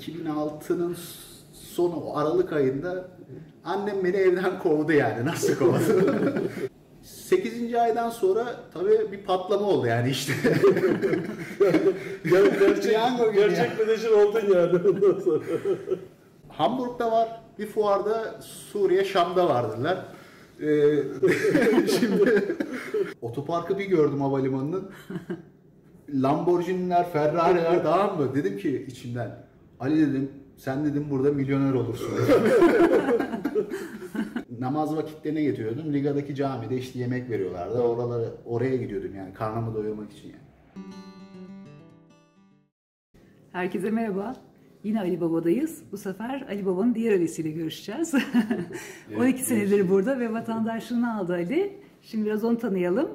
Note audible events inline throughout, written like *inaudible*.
2006'nın sonu o Aralık ayında annem beni evden kovdu yani nasıl kovdu? *laughs* 8. aydan sonra tabii bir patlama oldu yani işte. Ger- gerçek, *laughs* gibi gerçek menajer oldun yani ondan sonra. Hamburg'da var, bir fuarda Suriye, Şam'da vardılar. Ee, *laughs* şimdi otoparkı bir gördüm havalimanının. Lamborghini'ler, Ferrari'ler tamam mı? Dedim ki içimden Ali dedim sen dedim burada milyoner olursun. *laughs* Namaz vakitlerine getiriyordum. Liga'daki camide işte yemek veriyorlardı. Oraları oraya gidiyordum yani karnımı doyurmak için yani. Herkese merhaba. Yine Ali Baba'dayız. Bu sefer Ali Baba'nın diğer Ali'siyle görüşeceğiz. *laughs* 12 senedir burada ve vatandaşlığını aldı Ali. Şimdi biraz onu tanıyalım.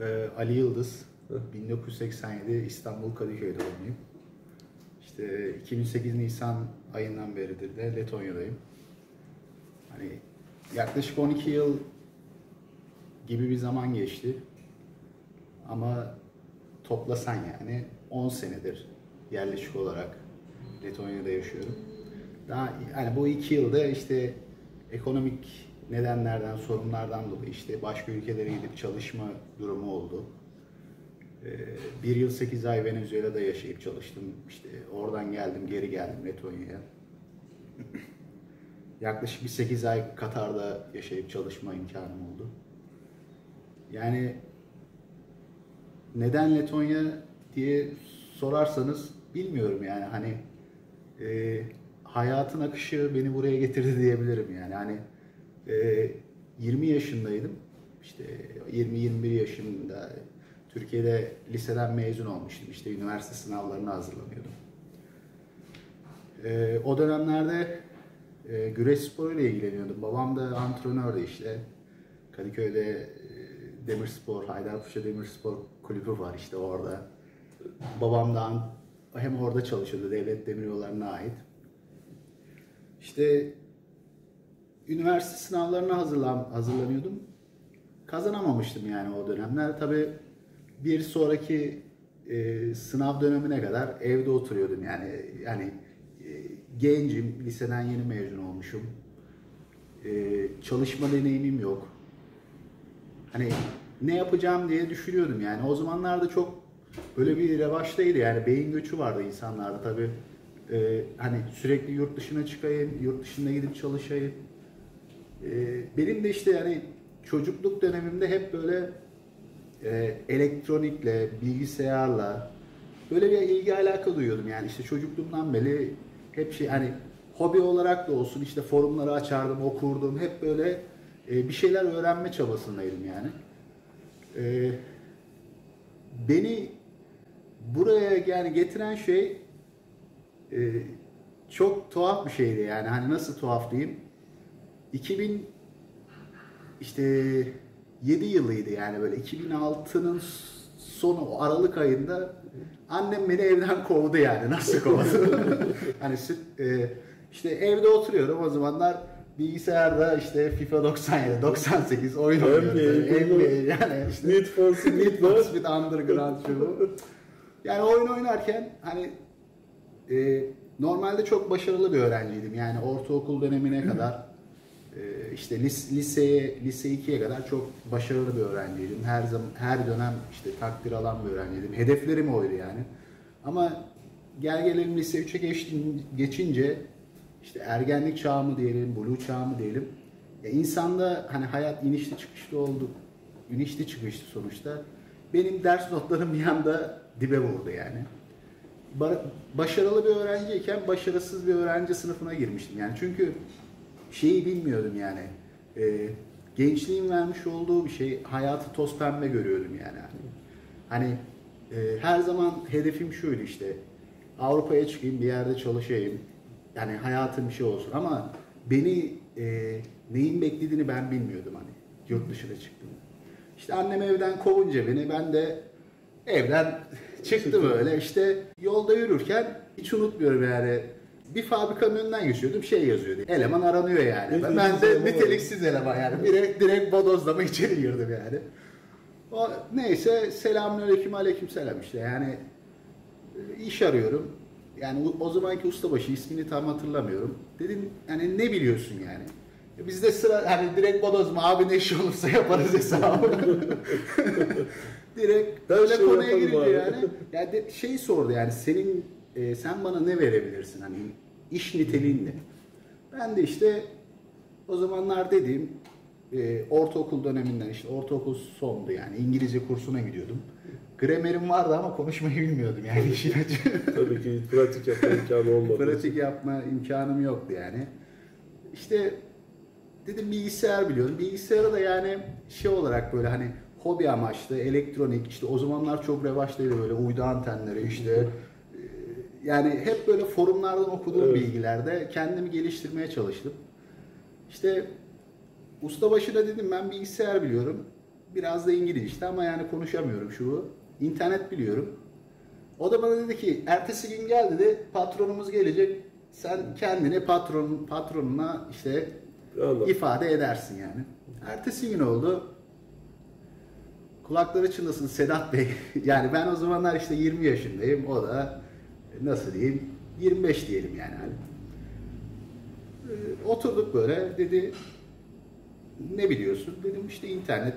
Ee, Ali Yıldız, 1987 İstanbul Kadıköy doğumluyum. İşte 2008 Nisan ayından beridir de Letonya'dayım. Hani yaklaşık 12 yıl gibi bir zaman geçti. Ama toplasan yani 10 senedir yerleşik olarak Letonya'da yaşıyorum. Daha hani bu iki yılda işte ekonomik nedenlerden, sorunlardan dolayı işte başka ülkelere gidip çalışma durumu oldu. Ee, bir yıl 8 ay Venezuela'da yaşayıp çalıştım. İşte oradan geldim, geri geldim Letonya'ya. *laughs* Yaklaşık bir 8 ay Katar'da yaşayıp çalışma imkanım oldu. Yani neden Letonya diye sorarsanız bilmiyorum yani hani e, hayatın akışı beni buraya getirdi *laughs* diyebilirim yani hani e, 20 yaşındaydım işte 20-21 yaşında Türkiye'de liseden mezun olmuştum işte üniversite sınavlarına hazırlanıyordum. E, o dönemlerde e, güreş sporuyla ilgileniyordum. Babam da antrenördü işte. Kadıköy'de e, Demirspor, Haydarpaşa Demirspor kulübü var işte orada. Babam da hem orada çalışıyordu devlet demiryollarına ait. İşte üniversite sınavlarına hazırlan, hazırlanıyordum. Kazanamamıştım yani o dönemler. Tabii bir sonraki e, sınav dönemine kadar evde oturuyordum yani. Yani e, gencim, liseden yeni mezun olmuşum. E, çalışma deneyimim yok. Hani ne yapacağım diye düşünüyordum yani. O zamanlarda çok böyle bir revaçtaydı yani beyin göçü vardı insanlarda tabii. E, hani sürekli yurt dışına çıkayım, yurt dışında gidip çalışayım. E, benim de işte yani çocukluk dönemimde hep böyle e, elektronikle, bilgisayarla böyle bir ilgi alaka duyuyordum yani işte çocukluğumdan beri hep şey hani hobi olarak da olsun işte forumları açardım, okurdum. Hep böyle e, bir şeyler öğrenme çabasındaydım yani. E, beni buraya yani getiren şey e, çok tuhaf bir şeydi yani hani nasıl tuhaf diyeyim 2000 işte 7 yılıydı yani böyle. 2006'nın sonu o Aralık ayında annem beni evden kovdu yani. Nasıl kovdu *laughs* hani süt- e, işte evde oturuyorum. O zamanlar bilgisayarda işte FIFA 97 98 oyun oynuyorum NBA, NBA yani işte. Need for Speed *laughs* Need for. Speed Underground şu. Yani oyun oynarken hani e, normalde çok başarılı bir öğrenciydim. Yani ortaokul dönemine kadar işte lis, liseye lise 2'ye kadar çok başarılı bir öğrenciydim. Her zaman her dönem işte takdir alan bir öğrenciydim. Hedeflerim oydu yani. Ama gel gelelim lise 3'e geçtin, geçince işte ergenlik çağı mı diyelim, blue çağı mı diyelim. Ya insanda hani hayat inişli çıkışlı oldu. İnişli çıkışlı sonuçta. Benim ders notlarım bir anda dibe vurdu yani. Ba- başarılı bir öğrenciyken başarısız bir öğrenci sınıfına girmiştim. Yani çünkü şeyi bilmiyordum yani. Ee, gençliğin vermiş olduğu bir şey, hayatı toz pembe görüyordum yani. Hani e, her zaman hedefim şuydu işte. Avrupa'ya çıkayım, bir yerde çalışayım. Yani hayatım bir şey olsun ama beni e, neyin beklediğini ben bilmiyordum hani yurt dışına çıktım. İşte annem evden kovunca beni ben de evden *laughs* çıktım öyle işte yolda yürürken hiç unutmuyorum yani bir fabrikanın önünden geçiyordum şey yazıyordu. Eleman aranıyor yani. Ben, ben de Niteliksiz eleman. yani. Direkt, direkt bodozlama *laughs* içeri girdim yani. O neyse selamünaleyküm aleyküm selam işte yani e, iş arıyorum. Yani o, zamanki ustabaşı ismini tam hatırlamıyorum. Dedim yani ne biliyorsun yani? E Bizde sıra hani direkt bodozma abi ne iş olursa yaparız hesabı. *laughs* direkt böyle şeyi konuya abi. yani. Yani de, şey sordu yani senin e, sen bana ne verebilirsin hani iş niteliğin ne? Ben de işte o zamanlar dediğim e, ortaokul döneminden işte ortaokul sondu yani İngilizce kursuna gidiyordum. Gramerim vardı ama konuşmayı bilmiyordum yani işin açığı. Tabii ki pratik yapma imkanı olmadı. Pratik yapma imkanım yoktu yani. İşte dedim bilgisayar biliyorum. Bilgisayarı da yani şey olarak böyle hani hobi amaçlı, elektronik işte o zamanlar çok revaçtaydı böyle uydu antenleri işte yani hep böyle forumlardan okuduğum Evet. bilgilerde kendimi geliştirmeye çalıştım. İşte ustabaşına dedim ben bilgisayar biliyorum. Biraz da İngilizce ama yani konuşamıyorum şu bu. İnternet biliyorum. O da bana dedi ki ertesi gün gel dedi patronumuz gelecek. Sen kendini patron patronuna işte Anladım. ifade edersin yani. Ertesi gün oldu. Kulakları çınlasın Sedat Bey. *laughs* yani ben o zamanlar işte 20 yaşındayım. O da nasıl diyeyim 25 diyelim yani. Hani. Oturduk böyle dedi ne biliyorsun? Dedim işte internet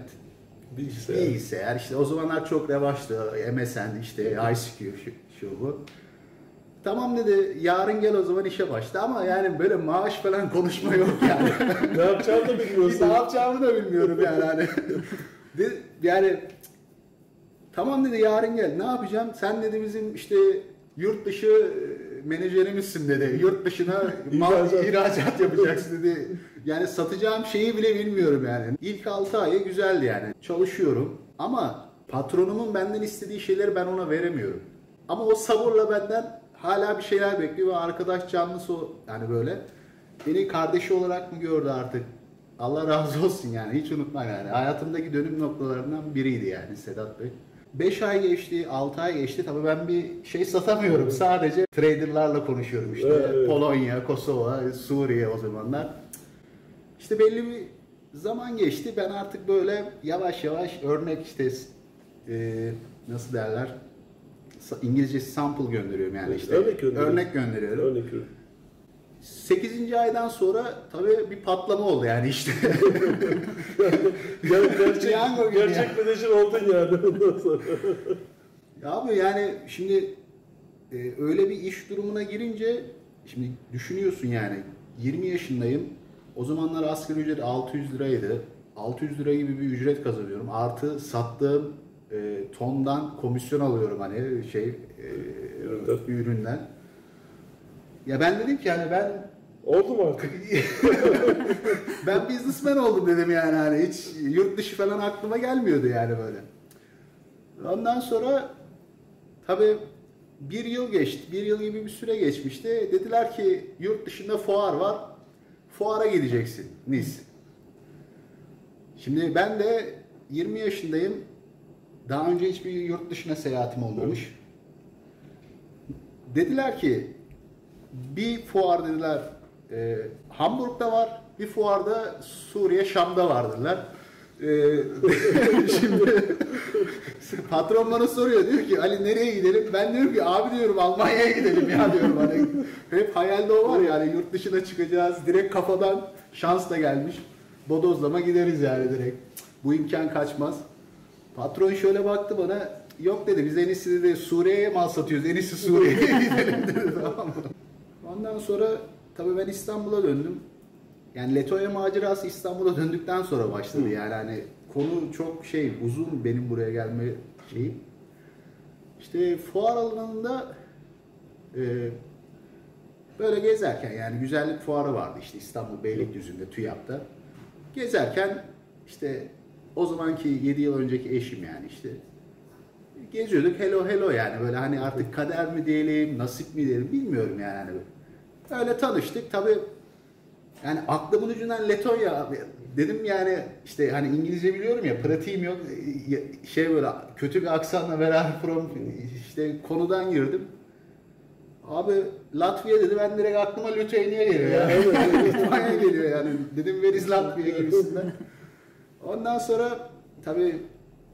Bilgisayar. Bilgisayar işte o zamanlar çok revaçtı. MSN işte ICQ şu, şu bu. Tamam dedi yarın gel o zaman işe başla ama yani böyle maaş falan konuşma yok yani. *laughs* ne yapacağını da ne bilmiyorsun. yapacağımı da bilmiyorum yani hani. Yani tamam dedi yarın gel ne yapacağım? Sen dedi bizim işte yurt dışı e, menajerimizsin dedi. Yurt dışına *laughs* mal İhracat. ihracat yapacaksın dedi. Yani satacağım şeyi bile bilmiyorum yani. İlk 6 ayı güzeldi yani. Çalışıyorum ama patronumun benden istediği şeyleri ben ona veremiyorum. Ama o sabırla benden hala bir şeyler bekliyor ve arkadaş canlısı o yani böyle. Beni kardeşi olarak mı gördü artık? Allah razı olsun yani hiç unutma yani. Hayatımdaki dönüm noktalarından biriydi yani Sedat Bey. 5 ay geçti, 6 ay geçti. Tabii ben bir şey satamıyorum. Sadece traderlarla konuşuyorum işte. Evet, evet. Polonya, Kosova, Suriye o zamanlar. İşte belli bir zaman geçti. Ben artık böyle yavaş yavaş örnek işte e, nasıl derler? Sa- İngilizce sample gönderiyorum yani işte. Örnek gönderiyorum. Örnek gönderiyorum. Örnek veriyorum. 8. aydan sonra tabii bir patlama oldu yani işte. *laughs* Ger gerçek, gibi gerçek menajer oldun yani ondan sonra. Ya abi yani şimdi e, öyle bir iş durumuna girince şimdi düşünüyorsun yani 20 yaşındayım. O zamanlar asgari ücret 600 liraydı. 600 lira gibi bir ücret kazanıyorum. Artı sattığım e, tondan komisyon alıyorum hani şey e, Üründen. üründen. Ya ben dedim ki yani ben Oldu mu artık? *laughs* ben businessman oldum dedim yani hani hiç yurt dışı falan aklıma gelmiyordu yani böyle. Ondan sonra tabii bir yıl geçti, bir yıl gibi bir süre geçmişti. Dediler ki yurt dışında fuar var, fuara gideceksin Nice. Şimdi ben de 20 yaşındayım. Daha önce hiçbir yurt dışına seyahatim olmamış. Dediler ki bir fuar dediler e, Hamburg'da var, bir fuarda Suriye Şam'da var dediler. E, *laughs* şimdi patron bana soruyor diyor ki Ali nereye gidelim? Ben diyorum ki abi diyorum Almanya'ya gidelim ya diyorum hani. Hep hayalde o var yani yurt dışına çıkacağız. Direkt kafadan şans da gelmiş. Bodozlama gideriz yani direkt. Bu imkan kaçmaz. Patron şöyle baktı bana. Yok dedi biz en iyisi dedi Suriye'ye mal satıyoruz. En iyisi Suriye'ye *laughs* gidelim dedi tamam mı? Ondan sonra tabii ben İstanbul'a döndüm. Yani Letonya macerası İstanbul'a döndükten sonra başladı. Yani hani konu çok şey uzun benim buraya gelme şeyim. İşte fuar alanında e, böyle gezerken yani güzellik fuarı vardı işte İstanbul Beylikdüzü'nde TÜYAP'ta. Gezerken işte o zamanki 7 yıl önceki eşim yani işte geziyorduk hello hello yani böyle hani artık kader mi diyelim nasip mi diyelim bilmiyorum yani hani öyle tanıştık tabi yani aklımın ucundan Letonya abi. dedim yani işte hani İngilizce biliyorum ya pratiğim yok şey böyle kötü bir aksanla beraber from işte konudan girdim Abi Latvia dedi ben direkt aklıma Lithuania geliyor ya. Litvanya *laughs* geliyor yani. Dedim where is Latvia gibisinden. Ondan sonra tabii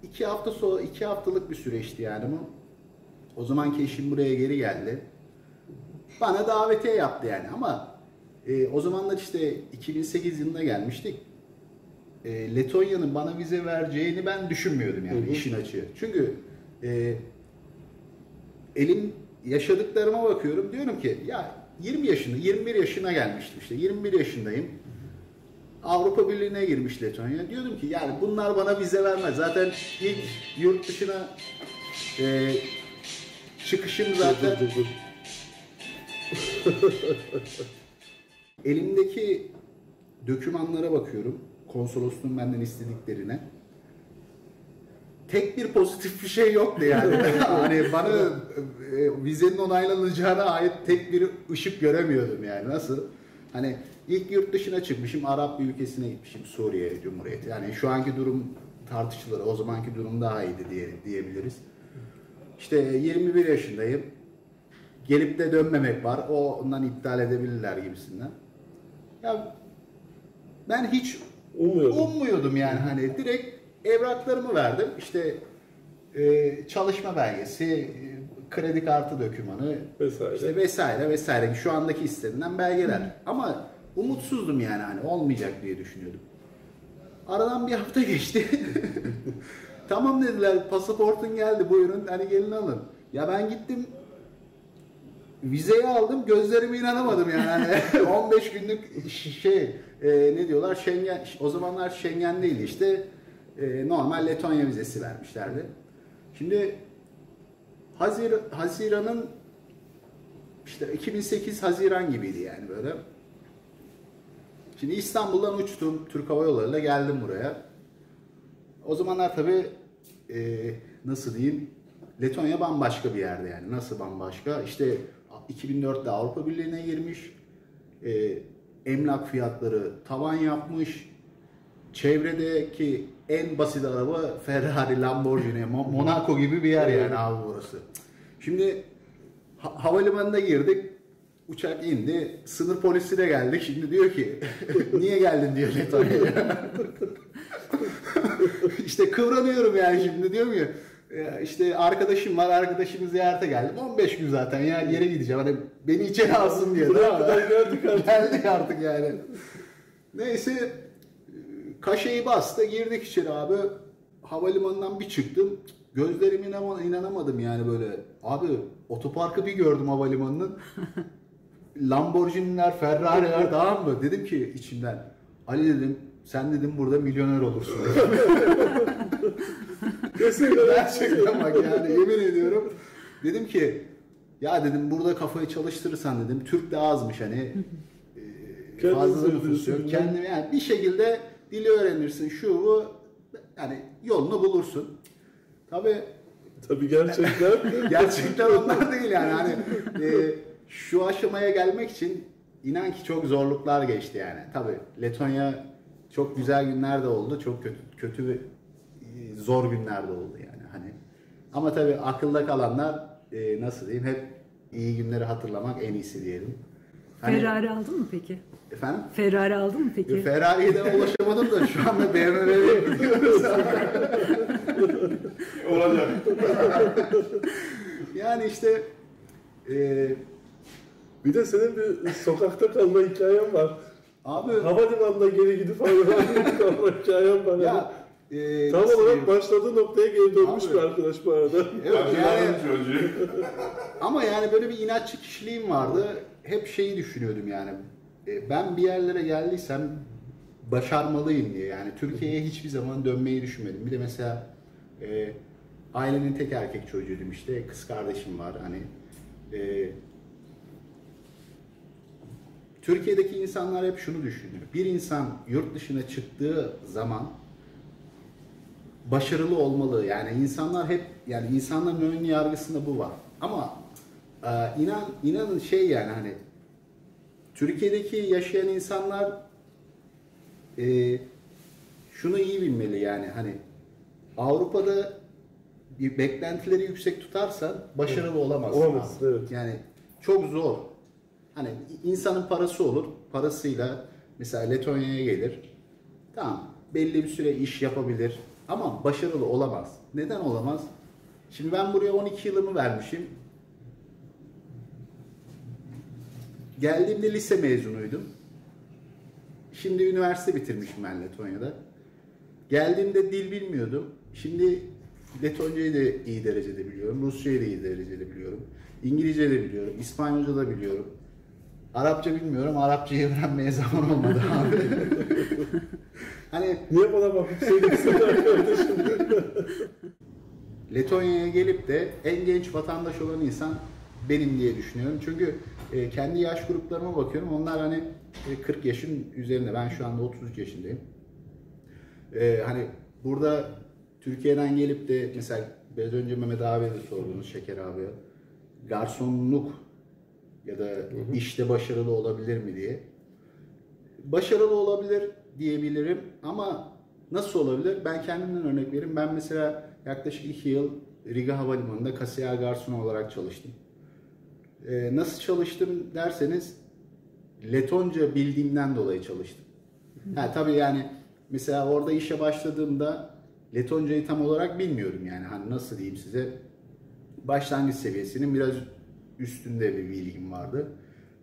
iki hafta sonra iki haftalık bir süreçti yani bu. O zamanki eşim buraya geri geldi. Bana davetiye yaptı yani ama e, o zamanlar işte 2008 yılında gelmiştik. E, Letonya'nın bana vize vereceğini ben düşünmüyordum yani Hı hı. işin açığı. Çünkü e, elim yaşadıklarıma bakıyorum diyorum ki ya 20 yaşında 21 yaşına gelmiştim işte 21 yaşındayım. Avrupa Birliği'ne girmiş Letonya. Diyordum ki yani bunlar bana vize vermez. Zaten ilk yurt dışına e, çıkışım zaten Dur, dur, dur. *laughs* elimdeki dokümanlara bakıyorum. Konsolosluğun benden istediklerine. Tek bir pozitif bir şey yoktu yani. *laughs* hani bana e, vizenin onaylanacağına ait tek bir ışık göremiyordum yani. Nasıl? Hani ilk yurt dışına çıkmışım, Arap bir ülkesine gitmişim, Suriye Cumhuriyeti. Yani şu anki durum tartışılır, o zamanki durum daha iyiydi diye diyebiliriz. İşte 21 yaşındayım. Gelip de dönmemek var. O ondan iptal edebilirler gibisinden. Ya ben hiç Umuyorum. ummuyordum yani hani direkt evraklarımı verdim. İşte e, çalışma belgesi, e, kredi kartı dokümanı Vesaire. işte vesaire vesaire şu andaki istenilen belgeler. Ama umutsuzdum yani hani olmayacak diye düşünüyordum. Aradan bir hafta geçti. *laughs* tamam dediler pasaportun geldi buyurun hani gelin alın. Ya ben gittim vizeyi aldım gözlerime inanamadım yani. Hani *laughs* 15 günlük şey e, ne diyorlar Schengen o zamanlar Schengen değildi işte e, normal Letonya vizesi vermişlerdi. Şimdi Hazir, Haziran'ın işte 2008 Haziran gibiydi yani böyle. Şimdi İstanbul'dan uçtum Türk Hava Yolları'yla geldim buraya. O zamanlar tabii e, nasıl diyeyim Letonya bambaşka bir yerde yani. Nasıl bambaşka? İşte 2004'te Avrupa Birliği'ne girmiş. E, emlak fiyatları tavan yapmış. Çevredeki en basit araba Ferrari, Lamborghini, Mo- *laughs* Monaco gibi bir yer yani abi burası. Şimdi ha- havalimanına girdik. Uçak indi. Sınır polisi de geldik. Şimdi diyor ki *laughs* niye geldin diyor Letonya'ya. *laughs* işte kıvranıyorum yani şimdi diyorum "Ya işte arkadaşım var arkadaşımı ziyarete geldim. 15 gün zaten ya yere gideceğim. Hani beni içeri alsın diye. Mı? kadar geldik artık. geldik artık yani. Neyse kaşeyi bastı girdik içeri abi. Havalimanından bir çıktım. Gözlerime inanama- inanamadım yani böyle. Abi otoparkı bir gördüm havalimanının. *laughs* Lamborghini'ler, Ferrari'ler tamam mı? Dedim ki içimden Ali dedim sen dedim burada milyoner olursun. *laughs* Kesinlikle. Gerçekten bak yani yemin ediyorum. Dedim ki ya dedim burada kafayı çalıştırırsan dedim Türk de azmış hani e, fazla nüfus yok. Kendim yani bir şekilde dili öğrenirsin şu bu yani yolunu bulursun. Tabii Tabii gerçekten. *laughs* Gerçekten onlar değil yani hani e, şu aşamaya gelmek için inan ki çok zorluklar geçti yani. Tabi Letonya çok güzel günler de oldu, çok kötü kötü zor günler de oldu yani hani. Ama tabi akılda kalanlar e, nasıl diyeyim hep iyi günleri hatırlamak en iyisi diyelim. Hani- Ferrari aldın mı peki? Efendim? Ferrari aldın mı peki? Ferrari'ye de ulaşamadım da şu anda BMW'ye gidiyoruz. Olacak. yani işte e, Bir de senin bir sokakta kalma hikayen var. abi Havalimanına geri gidip havalimanına kalma hikayen var. ya e, Tam olarak diyeyim? başladığı noktaya geri dönmüş Abi. bir arkadaş bu arada. Evet yani *laughs* ama yani böyle bir inatçı kişiliğim vardı. Hep şeyi düşünüyordum yani. e, Ben bir yerlere geldiysem başarmalıyım diye. Yani Türkiye'ye hiçbir zaman dönmeyi düşünmedim. Bir de mesela e, ailenin tek erkek çocuğuydum işte. Kız kardeşim var hani. E, Türkiye'deki insanlar hep şunu düşünüyor. Bir insan yurt dışına çıktığı zaman başarılı olmalı. Yani insanlar hep yani insanların ön yargısında bu var. Ama e, inan inanın şey yani hani Türkiye'deki yaşayan insanlar e, şunu iyi bilmeli yani hani Avrupa'da bir beklentileri yüksek tutarsan başarılı olamazsın. Olamazsın, abi. evet. Yani çok zor. Hani insanın parası olur. Parasıyla mesela Letonya'ya gelir. Tamam. Belli bir süre iş yapabilir. Ama başarılı olamaz. Neden olamaz? Şimdi ben buraya 12 yılımı vermişim. geldiğimde lise mezunuydum. Şimdi üniversite bitirmişim ben Letonya'da. Geldiğimde dil bilmiyordum. Şimdi Letoncayı da iyi derecede biliyorum. Rusçayı da iyi derecede biliyorum. İngilizce de biliyorum. İspanyolca da biliyorum. Arapça bilmiyorum. Arapçayı öğrenmeye zaman olmadı abi. *laughs* hani Niye bana bakıp söylüyorsun arkadaşım? *laughs* Letonya'ya gelip de en genç vatandaş olan insan benim diye düşünüyorum. Çünkü e, kendi yaş gruplarıma bakıyorum. Onlar hani e, 40 yaşın üzerinde. Ben şu anda 33 yaşındayım. E, hani burada Türkiye'den gelip de mesela biraz önce Mehmet abiye de sordunuz Şeker abiye. Garsonluk ya da işte başarılı olabilir mi diye. Başarılı olabilir diyebilirim ama nasıl olabilir? Ben kendimden örnek vereyim. Ben mesela yaklaşık iki yıl Riga Havalimanı'nda kasiyer garson olarak çalıştım. Ee, nasıl çalıştım derseniz Letonca bildiğimden dolayı çalıştım. Ha, tabii yani mesela orada işe başladığımda Letoncayı tam olarak bilmiyorum yani hani nasıl diyeyim size başlangıç seviyesinin biraz üstünde bir bilgim vardı.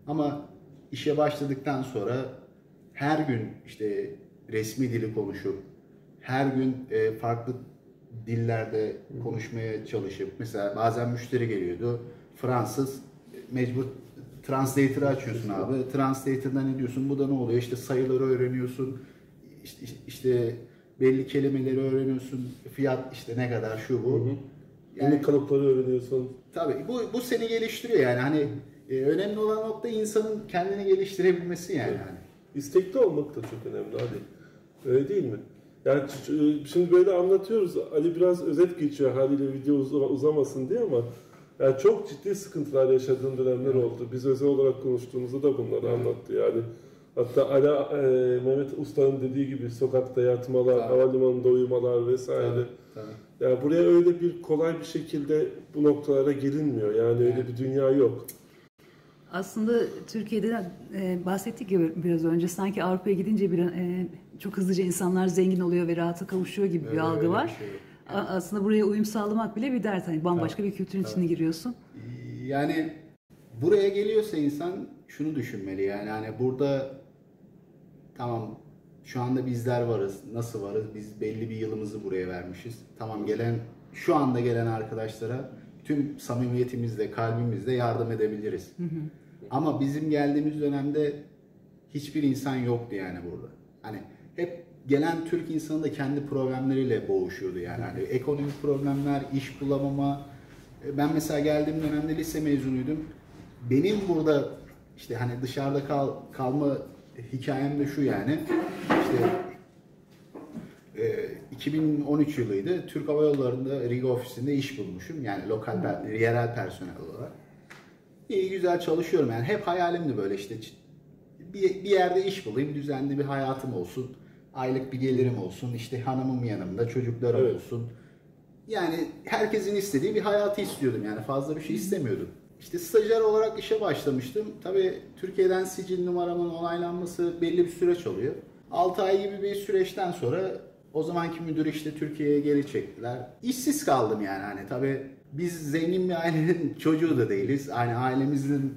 Ama işe başladıktan sonra her gün işte resmi dili konuşup her gün e, farklı dillerde konuşmaya çalışıp mesela bazen müşteri geliyordu Fransız mecbur translator'ı açıyorsun abi. Translator'dan ne diyorsun? Bu da ne oluyor? İşte sayıları öğreniyorsun. İşte, işte belli kelimeleri öğreniyorsun. Fiyat işte ne kadar şu bu. Yani Yani kalıpları öğreniyorsun. tabii bu bu seni geliştiriyor yani hani e, önemli olan nokta insanın kendini geliştirebilmesi yani. hani. İstekli olmak da çok önemli Ali. Öyle değil mi? Yani ç- şimdi böyle anlatıyoruz. Ali biraz özet geçiyor haliyle video uz- uzamasın diye ama yani çok ciddi sıkıntılar yaşadığın dönemler oldu. Biz özel olarak konuştuğumuzda da bunları anlattı yani. Hatta Ali, e, Mehmet Usta'nın dediği gibi sokakta yatmalar, Tabii. havalimanında uyumalar vesaire. Tabii. Yani buraya öyle bir kolay bir şekilde bu noktalara gelinmiyor. Yani öyle Evet. bir dünya yok. Aslında Türkiye'de e, bahsettik ya biraz önce sanki Avrupa'ya gidince bir e, çok hızlıca insanlar zengin oluyor ve rahata kavuşuyor gibi bir Öyle- algı öyle bir var. şey. A- Aslında buraya uyum sağlamak bile bir dert. Hani bambaşka bir kültürün içine giriyorsun. Yani buraya geliyorsa insan şunu düşünmeli yani hani burada tamam şu anda bizler varız. Nasıl varız? Biz belli bir yılımızı buraya vermişiz. Tamam gelen şu anda gelen arkadaşlara tüm samimiyetimizle, kalbimizle yardım edebiliriz. Ama bizim geldiğimiz dönemde hiçbir insan yoktu yani burada. Hani hep gelen Türk insanı da kendi problemleriyle boğuşuyordu yani. Hani ekonomik problemler, iş bulamama. E, Ben mesela geldiğim dönemde lise mezunuydum. Benim burada işte hani dışarıda kal, kalma hikayem de şu yani. İşte e, 2013 yılıydı. Türk Hava Yolları'nda Riga ofisinde iş bulmuşum. Yani lokal, yerel personel olarak. İyi güzel çalışıyorum yani. Hep hayalimdi böyle işte bir, bir yerde iş bulayım, düzenli bir hayatım olsun. Aylık bir gelirim olsun, işte hanımım yanımda, çocuklarım Evet. olsun. Yani herkesin istediği bir hayatı istiyordum yani fazla bir şey istemiyordum. İşte stajyer olarak işe başlamıştım. Tabii Türkiye'den sicil numaramın onaylanması belli bir süreç oluyor. 6 ay gibi bir süreçten sonra o zamanki müdür işte Türkiye'ye geri çektiler. İşsiz kaldım yani hani tabii biz zengin bir ailenin *laughs* çocuğu da değiliz. Hani ailemizin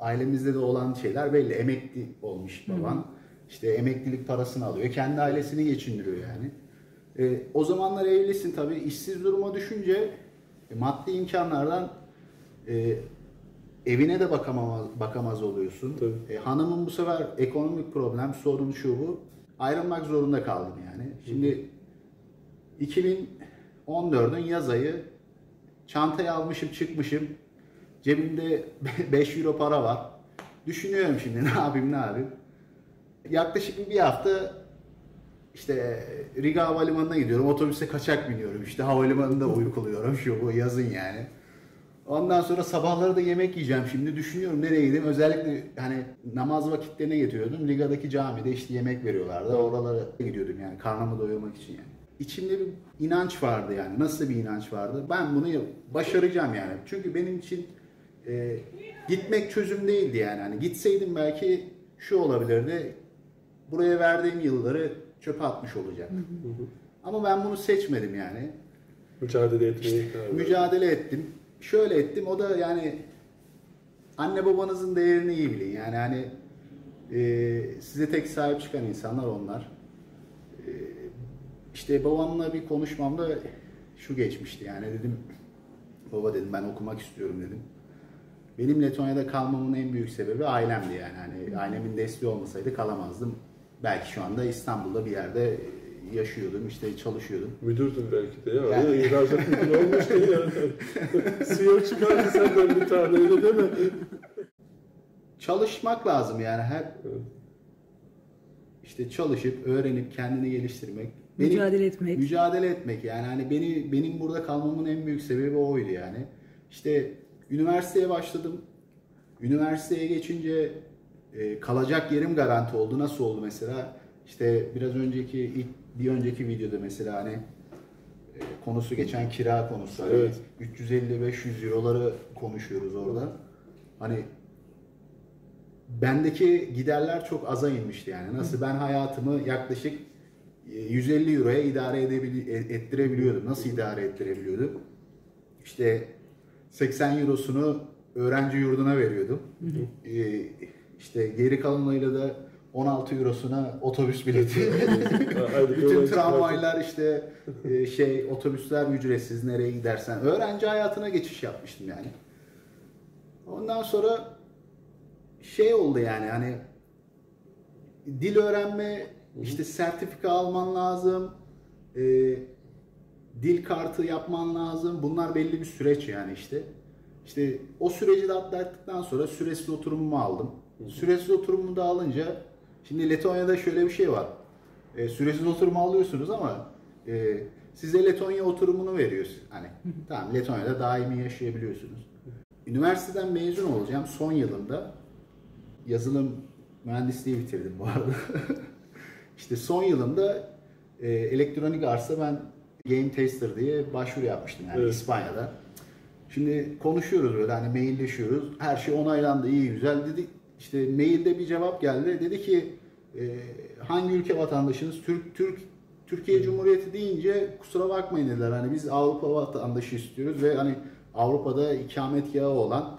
ailemizde de olan şeyler belli. Emekli olmuş baban. İşte emeklilik parasını alıyor. Kendi ailesini geçindiriyor yani. E, o zamanlar evlisin tabii. işsiz duruma düşünce e, maddi imkanlardan e, evine de bakamaz, bakamaz oluyorsun. Tabii. E, hanımın bu sefer ekonomik problem, sorun şu bu. Ayrılmak zorunda kaldım yani. Şimdi 2014'ün yaz ayı çantayı almışım çıkmışım. Cebimde 5 euro para var. Düşünüyorum şimdi *laughs* ne yapayım ne yapayım. Yaklaşık bir hafta işte Riga Havalimanı'na gidiyorum. Otobüse kaçak biniyorum. İşte havalimanında uykuluyorum. Şu bu yazın yani. Ondan sonra sabahları da yemek yiyeceğim. Şimdi düşünüyorum nereye gideyim. Özellikle hani namaz vakitlerine getiriyordum. Riga'daki camide işte yemek veriyorlardı. Oralara gidiyordum yani karnımı doyurmak için yani. İçimde bir inanç vardı yani. Nasıl bir inanç vardı? Ben bunu başaracağım yani. Çünkü benim için e, gitmek çözüm değildi yani. Hani gitseydim belki şu olabilirdi. Buraya verdiğim yılları çöpe atmış olacak. Ama ben bunu seçmedim yani. Mücadele karar verdim. Mücadele ettim. Şöyle ettim. O da yani anne babanızın değerini iyi bilin. Yani hani e, size tek sahip çıkan insanlar onlar. İşte babamla bir konuşmamda şu geçmişti yani dedim baba dedim ben okumak istiyorum dedim. Benim Letonya'da kalmamın en büyük sebebi ailemdi yani. Hani ailemin desteği olmasaydı kalamazdım. Belki şu anda İstanbul'da bir yerde yaşıyordum, işte çalışıyordum. Müdürdün belki de ya. Yani- Yani. İhracat müdürü olmuştun yani. CEO çıkardı senden bir tane öyle değil mi? Çalışmak lazım yani her Evet. işte çalışıp öğrenip kendini geliştirmek. Mücadele etmek. Mücadele etmek yani hani beni benim burada kalmamın en büyük sebebi oydu yani. İşte üniversiteye başladım. Üniversiteye geçince e, kalacak yerim garanti oldu. Nasıl oldu mesela? İşte biraz önceki ilk bir önceki videoda mesela hani e, konusu geçen kira konusu. Hani Evet. 350-500 euroları konuşuyoruz orada. Hani bendeki giderler çok aza inmişti yani. Nasıl ben hayatımı yaklaşık 150 euroya idare edebili- e- ettirebiliyordum. Nasıl idare ettirebiliyordum? İşte 80 eurosunu öğrenci yurduna veriyordum. Ee, işte geri kalanıyla da 16 eurosuna otobüs bileti. *laughs* Bütün tramvaylar işte e, şey otobüsler ücretsiz nereye gidersen. Öğrenci hayatına geçiş yapmıştım yani. Ondan sonra şey oldu yani hani dil öğrenme işte sertifika alman lazım. e, dil kartı yapman lazım. Bunlar belli bir süreç yani işte. İşte o süreci de atlattıktan sonra süresiz oturumumu aldım. Süresiz oturumumu da alınca şimdi Letonya'da şöyle bir şey var. E, süresiz oturumu alıyorsunuz ama e, size Letonya oturumunu veriyoruz. Hani tamam Letonya'da daimi yaşayabiliyorsunuz. Üniversiteden mezun olacağım son yılımda yazılım mühendisliği bitirdim bu arada. *laughs* işte son yılımda e, elektronik arsa ben game tester diye başvuru yapmıştım yani Evet. İspanya'da. Şimdi konuşuyoruz böyle hani mailleşiyoruz. Her şey onaylandı iyi güzel dedik. İşte mailde bir cevap geldi. Dedi ki e, hangi ülke vatandaşınız? Türk Türk Türkiye Cumhuriyeti deyince kusura bakmayın dediler. Hani biz Avrupa vatandaşı istiyoruz ve hani Avrupa'da ikametgahı olan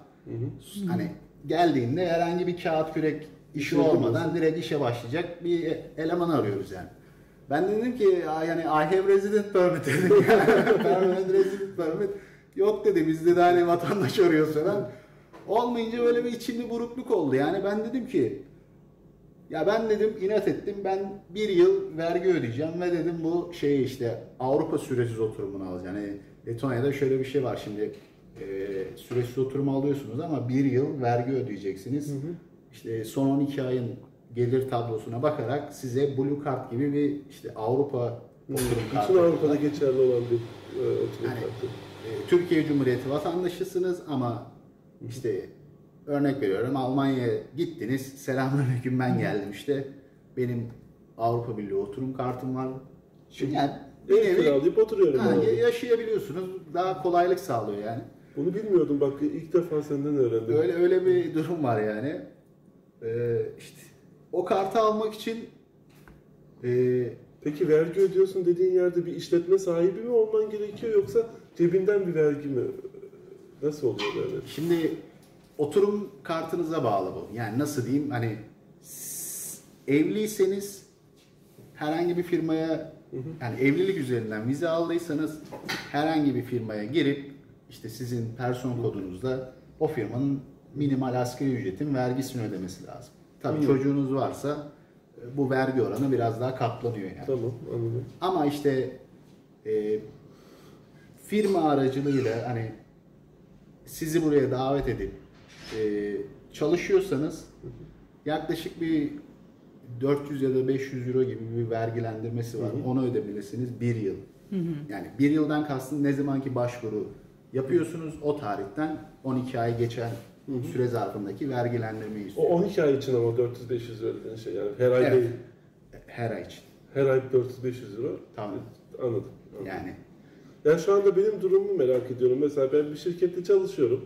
hani geldiğinde herhangi bir kağıt kürek işi olmadan direkt işe başlayacak bir eleman arıyoruz yani. Ben de dedim ki "Aa, yani I have resident permit *laughs* dedim. Permanent resident permit. Yok dedi bizde de hani vatandaş arıyoruz falan. Olmayınca böyle bir içimde burukluk oldu. Yani ben dedim ki ya ben dedim inat ettim ben bir yıl vergi ödeyeceğim ve dedim bu şey işte Avrupa süresiz oturumunu alacağım. Yani Letonya'da şöyle bir şey var şimdi e, süresiz oturumu alıyorsunuz ama bir yıl vergi ödeyeceksiniz. İşte son 12 ayın gelir tablosuna bakarak size Blue Card gibi bir işte Avrupa oturum kartı. Bütün Avrupa'da geçerli olan bir e, oturum Yani- kartı. E, Türkiye Cumhuriyeti vatandaşısınız ama işte örnek veriyorum Almanya'ya gittiniz. Selamünaleyküm ben geldim işte. Benim Avrupa Birliği oturum kartım var. Şimdi yani bir Ev nevi kiralayıp oturuyorum ha, abi. yaşayabiliyorsunuz. Daha kolaylık sağlıyor yani. Bunu bilmiyordum bak ilk defa senden öğrendim. Öyle öyle bir durum var yani. Ee, işte o kartı almak için e, Peki vergi ödüyorsun dediğin yerde bir işletme sahibi mi olman gerekiyor yoksa cebinden bir vergi mi? Nasıl oluyor böyle? Şimdi oturum kartınıza bağlı bu. Yani nasıl diyeyim hani evliyseniz herhangi bir firmaya yani evlilik üzerinden vize aldıysanız herhangi bir firmaya girip işte sizin person kodunuzda o firmanın minimal asgari ücretin vergisini ödemesi lazım. Tabii Hı. çocuğunuz varsa e, bu vergi oranı biraz daha katlanıyor yani. Tamam anladım. Ama işte e, firma aracılığıyla hani sizi buraya davet edip e, çalışıyorsanız yaklaşık bir 400 ya da 500 euro gibi bir vergilendirmesi var. Hı hı. Onu ödemelisiniz bir yıl. Yani bir yıldan kastım ne zamanki başvuru yapıyorsunuz o tarihten 12 ay geçen süre zarfındaki vergilendirmeyi O istiyor. 12 ay için ama 400-500 lira dediğin şey yani her ay Evet. değil. Her ay için. Her ay 400-500 lira. Tamam. Anladım. anladım. Yani Yani şu anda benim durumumu merak ediyorum. Mesela ben bir şirkette çalışıyorum.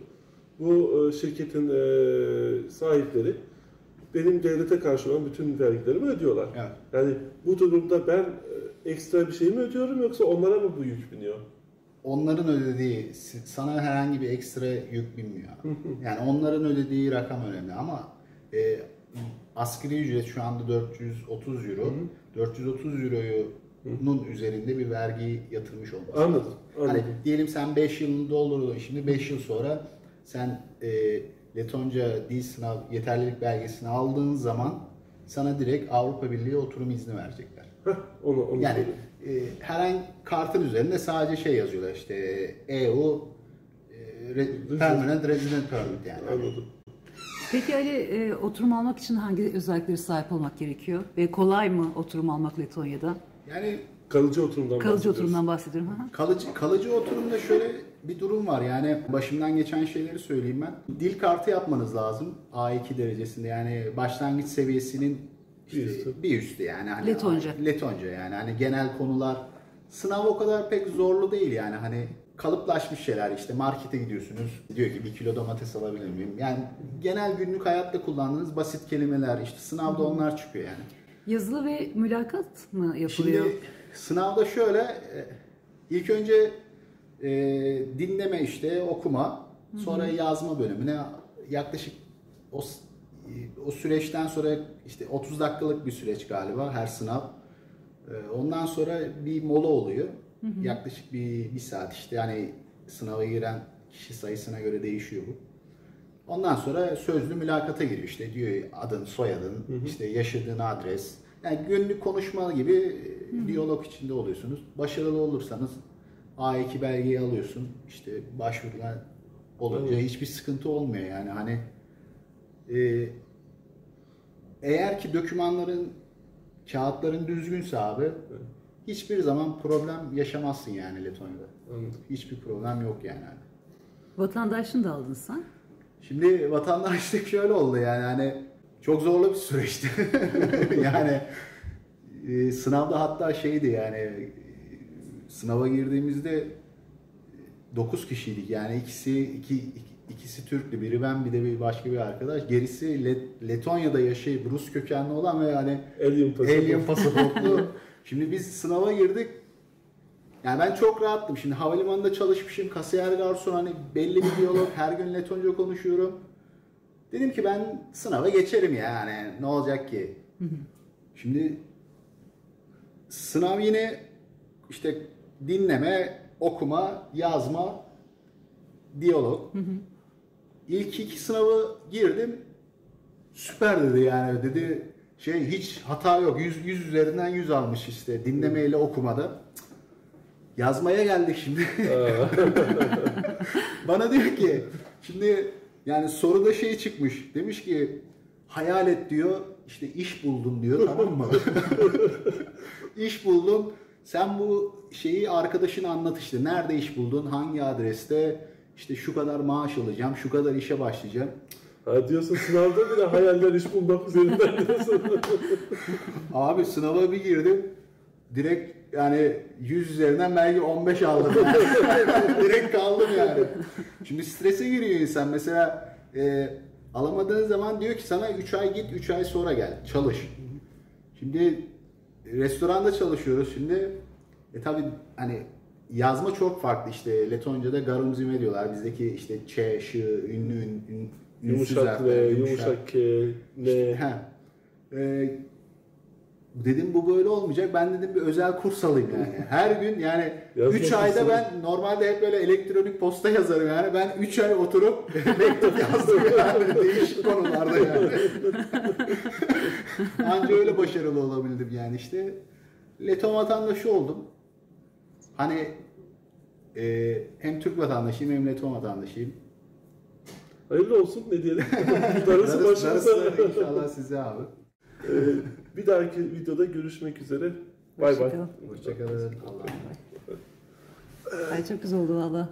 Bu e, şirketin e, sahipleri benim devlete karşı olan bütün vergilerimi ödüyorlar. evet. Yani bu durumda ben e, ekstra bir şey mi ödüyorum yoksa onlara mı bu yük biniyor? Onların ödediği sana herhangi bir ekstra yük binmiyor. *laughs* Yani onların ödediği rakam önemli ama e, asgari ücret şu anda 430 euro. 430 euro'nun üzerinde bir vergi yatırmış olması. Anladım. Hani Anladım. diyelim sen 5 yılını doldurdun. Şimdi 5 yıl sonra sen e, Letonca dil sınav yeterlilik belgesini aldığın zaman sana direkt Avrupa Birliği oturum izni verecekler. Heh, onu, onu Yani söyleyeyim. E, herhangi kartın üzerinde sadece şey yazıyorlar işte EU e, re- Permanent Resident Permit yani. Anladım. Peki Ali e, oturum almak için hangi özelliklere sahip olmak gerekiyor? Ve kolay mı oturum almak Letonya'da? Yani Kalıcı oturumdan Kalıcı oturumdan bahsediyorum. Hı. Kalıcı, kalıcı oturumda şöyle bir durum var yani başımdan geçen şeyleri söyleyeyim ben. Dil kartı yapmanız lazım A2 derecesinde yani başlangıç seviyesinin Bir üstü. bir üstü yani. Hani Letonca. Letonca yani hani genel konular sınav o kadar pek zorlu değil yani hani kalıplaşmış şeyler işte markete gidiyorsunuz diyor ki bir kilo domates alabilir miyim? Yani genel günlük hayatta kullandığınız basit kelimeler işte sınavda onlar çıkıyor yani. Yazılı ve mülakat mı yapılıyor? Şimdi sınavda şöyle e, ilk önce e, dinleme işte okuma sonra yazma bölümüne yaklaşık o o süreçten sonra işte 30 dakikalık bir süreç galiba her sınav. E, Ondan sonra bir mola oluyor. Yaklaşık bir, bir saat işte yani sınava giren kişi sayısına göre değişiyor bu. Ondan sonra sözlü mülakata giriyor işte diyor adın, soyadın, işte yaşadığın adres. Yani günlük konuşma gibi e, diyalog içinde oluyorsunuz. Başarılı olursanız A2 belgeyi alıyorsun. İşte başvurular olunca Evet. hiçbir sıkıntı olmuyor yani hani e, eğer ki dokümanların kağıtların düzgünse abi hiçbir zaman problem yaşamazsın yani Letonya'da. Anladım. Hiçbir problem yok yani. Vatandaşlığını da aldın sen. Şimdi vatandaşlık şöyle oldu yani hani çok zorlu bir süreçti. *laughs* yani e, sınavda hatta şeydi yani e, sınava girdiğimizde 9 kişiydik yani ikisi iki, iki- ikisi Türktü biri ben bir de bir başka bir arkadaş gerisi Let- Letonya'da yaşayıp Rus kökenli olan ve yani Alien pasaport. Alien pasaportlu. *laughs* Şimdi biz sınava girdik. Yani ben çok rahattım. Şimdi havalimanında çalışmışım. Kasiyer garson hani belli bir diyalog. Her gün Letonca konuşuyorum. Dedim ki ben sınava geçerim yani. Ne olacak ki? Şimdi sınav yine işte dinleme, okuma, yazma, diyalog. İlk iki sınavı girdim. Süper dedi yani dedi şey hiç hata yok. 100, 100 üzerinden 100 almış işte dinlemeyle okumada. Yazmaya geldik şimdi. *laughs* Bana diyor ki şimdi yani soruda şey çıkmış. Demiş ki hayal et diyor işte iş buldun diyor tamam mı? *laughs* iş buldun. Sen bu şeyi arkadaşına anlat işte. Nerede iş buldun? Hangi adreste? İşte şu kadar maaş alacağım, şu kadar işe başlayacağım. ha diyorsun sınavda bile hayaller iş bulmak üzerinden diyorsun. *laughs* Abi sınava bir girdim. Direkt yani 100 üzerinden belki 15 aldım yani. *laughs* Direkt kaldım yani. Şimdi strese giriyor insan. Mesela e, alamadığın zaman diyor ki sana 3 ay git 3 ay sonra gel çalış. Şimdi restoranda çalışıyoruz şimdi. E tabi hani yazma çok farklı işte Letonca'da garumzime diyorlar. Bizdeki işte ç, ş, ünlü, ün, ün, yumuşak ve yumuşak K, ne. He. Ee, dedim bu böyle olmayacak. Ben dedim bir özel kurs alayım yani. *laughs* Her gün yani Yazma 3 ayda ben normalde hep böyle elektronik posta yazarım yani. Ben 3 ay oturup *laughs* mektup yazdım yani. Değişik konularda yani. *laughs* Anca öyle başarılı olabildim yani işte. Leton vatandaşı oldum. Hani e, hem Türk vatandaşıyım hem Leton vatandaşıyım. Hayırlı olsun ne diyelim. Darısı *laughs* Darısı- başımıza. darısı inşallah size abi. Ee, bir dahaki videoda görüşmek üzere. Bay bay. Hoşçakalın. Hoşçakalın. Allah'a emanet. Ay çok güzel oldu valla.